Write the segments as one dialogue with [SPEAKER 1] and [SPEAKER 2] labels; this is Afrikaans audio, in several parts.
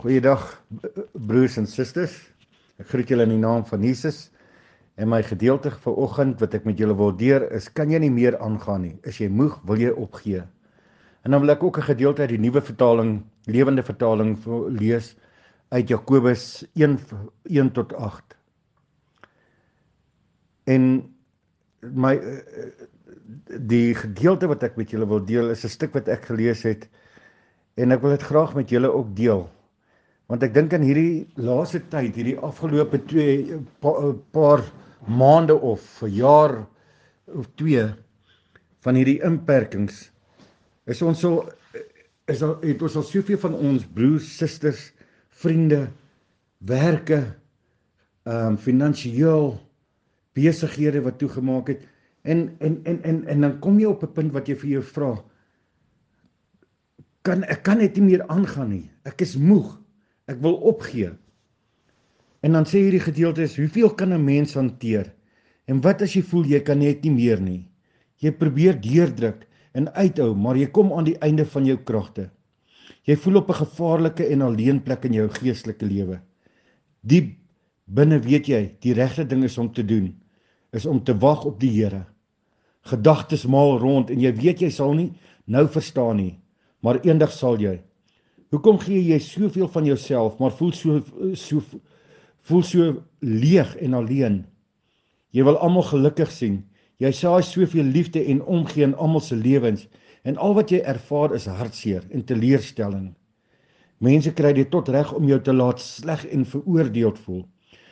[SPEAKER 1] Goeiedag broers en susters. Ek groet julle in die naam van Jesus. En my gedeelte vir oggend wat ek met julle wil deel is kan jy nie meer aangaan nie. Is jy moeg, wil jy opgee? En dan wil ek ook 'n gedeelte uit die nuwe vertaling, lewende vertaling lees uit Jakobus 1 1 tot 8. En my die gedeelte wat ek met julle wil deel is 'n stuk wat ek gelees het en ek wil dit graag met julle ook deel want ek dink in hierdie laaste tyd hierdie afgelope 2 pa, paar maande of vir jaar of 2 van hierdie inperkings is ons so is al het ons al soveel van ons broers, susters, vriende, werke, ehm um, finansiëel besighede wat toegemaak het en en en en en dan kom jy op 'n punt wat jy vir jou vra kan ek kan net nie meer aangaan nie. Ek is moeg. Ek wil opgee. En dan sê hierdie gedeelte is hoeveel kan 'n mens hanteer? En wat as jy voel jy kan net nie meer nie? Jy probeer deurdruk en uithou, maar jy kom aan die einde van jou kragte. Jy voel op 'n gevaarlike en alleen plek in jou geestelike lewe. Diep binne weet jy, die regte ding is om te doen, is om te wag op die Here. Gedagtes maal rond en jy weet jy sal nie nou verstaan nie, maar eendag sal jy. Hoekom gee jy soveel van jouself maar voel so so voel so leeg en alleen? Jy wil almal gelukkig sien. Jy saai soveel liefde en omgee in almal se lewens en al wat jy ervaar is hartseer en teleurstelling. Mense kry dit tot reg om jou te laat sleg en veroordeeld voel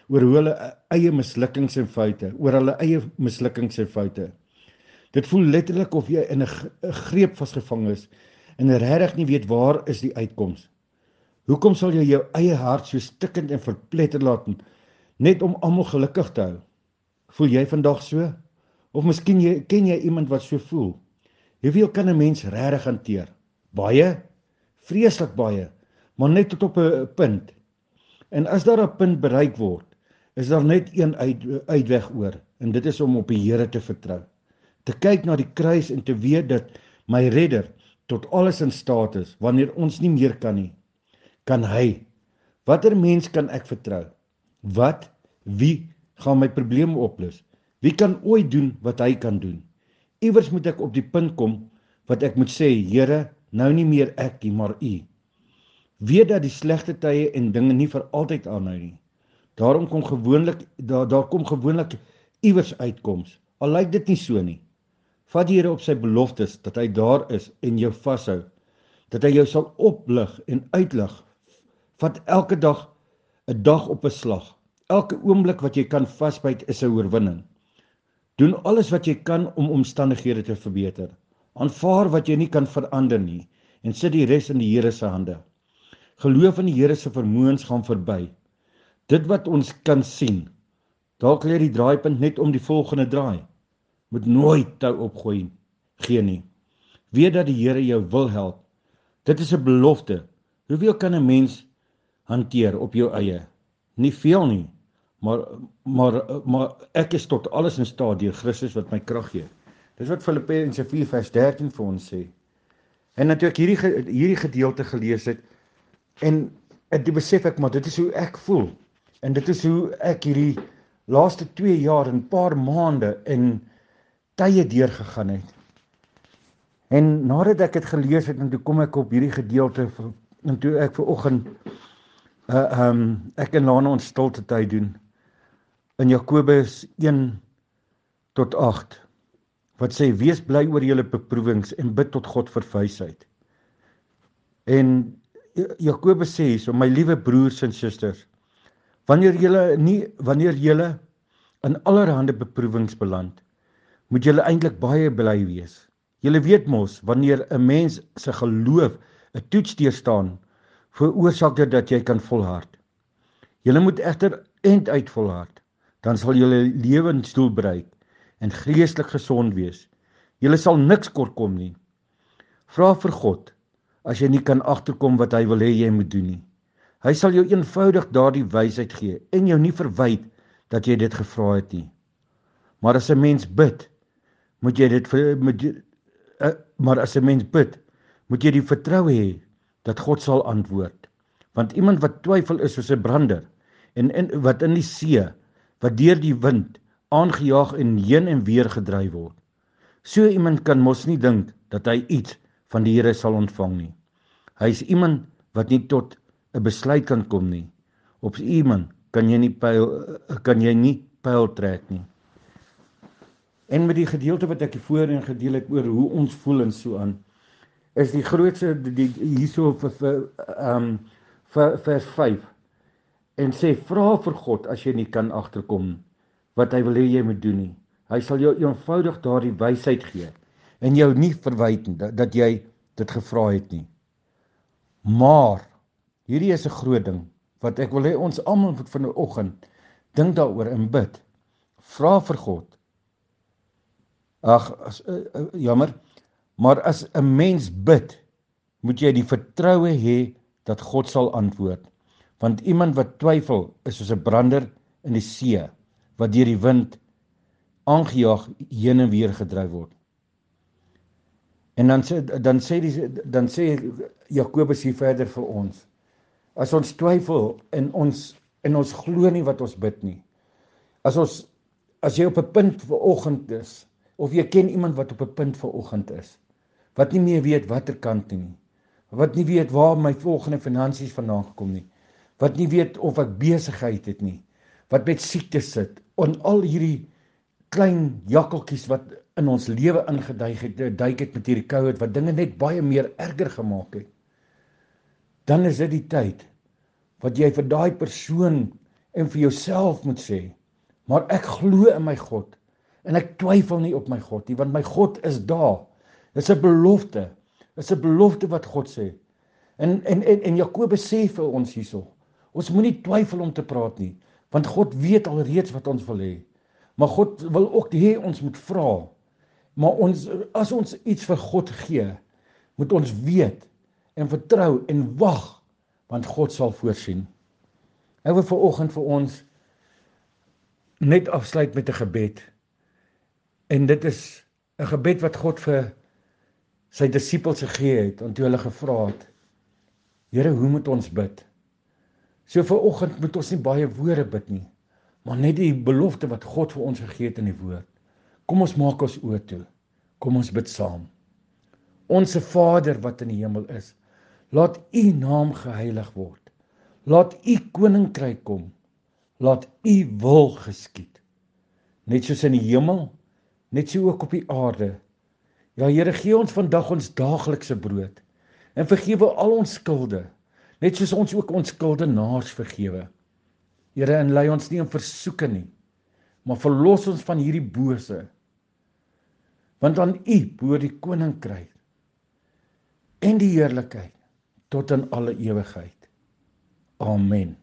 [SPEAKER 1] oor hulle eie mislukkings en foute, oor hulle eie mislukkings en foute. Dit voel letterlik of jy in 'n greep vasgevang is en regtig nie weet waar is die uitkoms. Hoekom sal jy jou eie hart so stikkend en verpletter laat net om almal gelukkig te hou? Voel jy vandag so? Of miskien jy ken jy iemand wat so voel? Hoeveel kan 'n mens regtig hanteer? Baie? Vreeslik baie, maar net tot op 'n punt. En as daar 'n punt bereik word, is daar net een uit, uitweg oor en dit is om op die Here te vertrou. Te kyk na die kruis en te weet dat my redder tot alles in staat is wanneer ons nie meer kan nie kan hy watter mens kan ek vertrou? Wat wie gaan my probleme oplos? Wie kan ooit doen wat hy kan doen? Iewers moet ek op die punt kom wat ek moet sê Here nou nie meer ek nie maar u. Weet dat die slegte tye en dinge nie vir altyd aanhou nie. Daarom kom gewoonlik daar daar kom gewoonlik iewers uitkoms al lyk dit nie so nie Vat die Here op sy beloftes dat hy daar is en jou vashou. Dat hy jou sal oplig en uitlig. Vat elke dag 'n dag op 'n slag. Elke oomblik wat jy kan vasbyt is 'n oorwinning. Doen alles wat jy kan om omstandighede te verbeter. Aanvaar wat jy nie kan verander nie en sit die res in die Here se hande. Geloof in die Here se vermoëns gaan verby. Dit wat ons kan sien. Dalk lê die draaipunt net om die volgende draai moet nooit tou opgooi gee nie. Weet dat die Here jou wil help. Dit is 'n belofte. Hoeveel kan 'n mens hanteer op jou eie? Nie veel nie. Maar maar maar ek is tot alles in staat deur Christus wat my krag gee. Dis wat Filippense 4:13 vir ons sê. En natuurlik hierdie hierdie gedeelte gelees het en dit besef ek maar dit is hoe ek voel. En dit is hoe ek hierdie laaste 2 jaar en paar maande in tye deurgegaan het. En nadat ek dit gelees het en toe kom ek op hierdie gedeelte en toe ek ver oggend uh um ek en Lana ons stilte tyd doen in Jakobus 1 tot 8 wat sê wees bly oor julle beproewings en bid tot God vir wysheid. En Jakobus sê so my liewe broers en susters wanneer julle nie wanneer julle in allerlei beproewings beland moet julle eintlik baie bly wees. Julle weet mos wanneer 'n mens se geloof 'n toets deurstaan, veroorsaak dit dat jy kan volhard. Julle moet egter end uit volhard, dan sal julle lewensdoel bereik en geestelik gesond wees. Julle sal niks kortkom nie. Vra vir God as jy nie kan agterkom wat hy wil hê jy moet doen nie. Hy sal jou eenvoudig daardie wysheid gee en jou nie verwyd dat jy dit gevra het nie. Maar as 'n mens bid, moet jy dit moet jy, uh, maar as 'n mens bid, moet jy die vertroue hê dat God sal antwoord. Want iemand wat twyfel is soos 'n brander en in wat in die see wat deur die wind aangejaag en heen en weer gedryf word. So iemand kan mos nie dink dat hy iets van die Here sal ontvang nie. Hy is iemand wat nie tot 'n besluit kan kom nie. Op iemand kan jy nie pyl kan jy nie pyl trek nie. En met die gedeelte wat ek voorheen gedeel het oor hoe ons voel en so aan is die grootste die hierso vir vir ehm um, vir vers 5 en sê vra vir God as jy nie kan agterkom wat hy wil hê jy moet doen nie. Hy sal jou eenvoudig daardie wysheid gee en jou nie verwyd dat, dat jy dit gevra het nie. Maar hierdie is 'n groot ding wat ek wil hê ons almal moet vanoggend dink daaroor en bid. Vra vir God. Ag uh, uh, jammer, maar as 'n mens bid, moet jy die vertroue hê dat God sal antwoord. Want iemand wat twyfel is soos 'n brander in die see wat deur die wind aangejaag heen en weer gedryf word. En dan sê dan sê die dan sê Jakobus hier verder vir ons. As ons twyfel en ons en ons glo nie wat ons bid nie. As ons as jy op 'n punt vir oggend is of jy ken iemand wat op 'n punt vir oggend is wat nie meer weet watter kant nie. Wat nie weet waar my volgende finansies vandaan gekom nie. Wat nie weet of ek besigheid het nie. Wat met siekte sit. En al hierdie klein jakkeltjies wat in ons lewe ingeduig het, duik het met hierdie COVID wat dinge net baie meer erger gemaak het. Dan is dit die tyd wat jy vir daai persoon en vir jouself moet sê, maar ek glo in my God en ek twyfel nie op my God nie, want my God is daar. Dis 'n belofte. Dis 'n belofte wat God sê. En en en, en Jakobus sê vir ons hierso, ons moenie twyfel om te praat nie, want God weet alreeds wat ons wil hê. Maar God wil ook hê ons moet vra. Maar ons as ons iets vir God gee, moet ons weet en vertrou en wag want God sal voorsien. Ek wil vir oggend vir ons net afsluit met 'n gebed. En dit is 'n gebed wat God vir sy disippels gegee het toe hulle gevra het: Here, hoe moet ons bid? So vir oggend moet ons nie baie woorde bid nie, maar net die belofte wat God vir ons gegee het in die woord. Kom ons maak ons oë toe. Kom ons bid saam. Onse Vader wat in die hemel is, laat U naam geheilig word. Laat U koninkryk kom. Laat U wil geskied. Net soos in die hemel, net so ook op die aarde. Ja Here, gee ons vandag ons daaglikse brood en vergewe al ons skulde, net soos ons ook ons skuldenaars vergewe. Here, en lei ons nie in versoeking nie, maar verlos ons van hierdie bose. Want aan U behoort die koninkryk en die heerlikheid tot in alle ewigheid. Amen.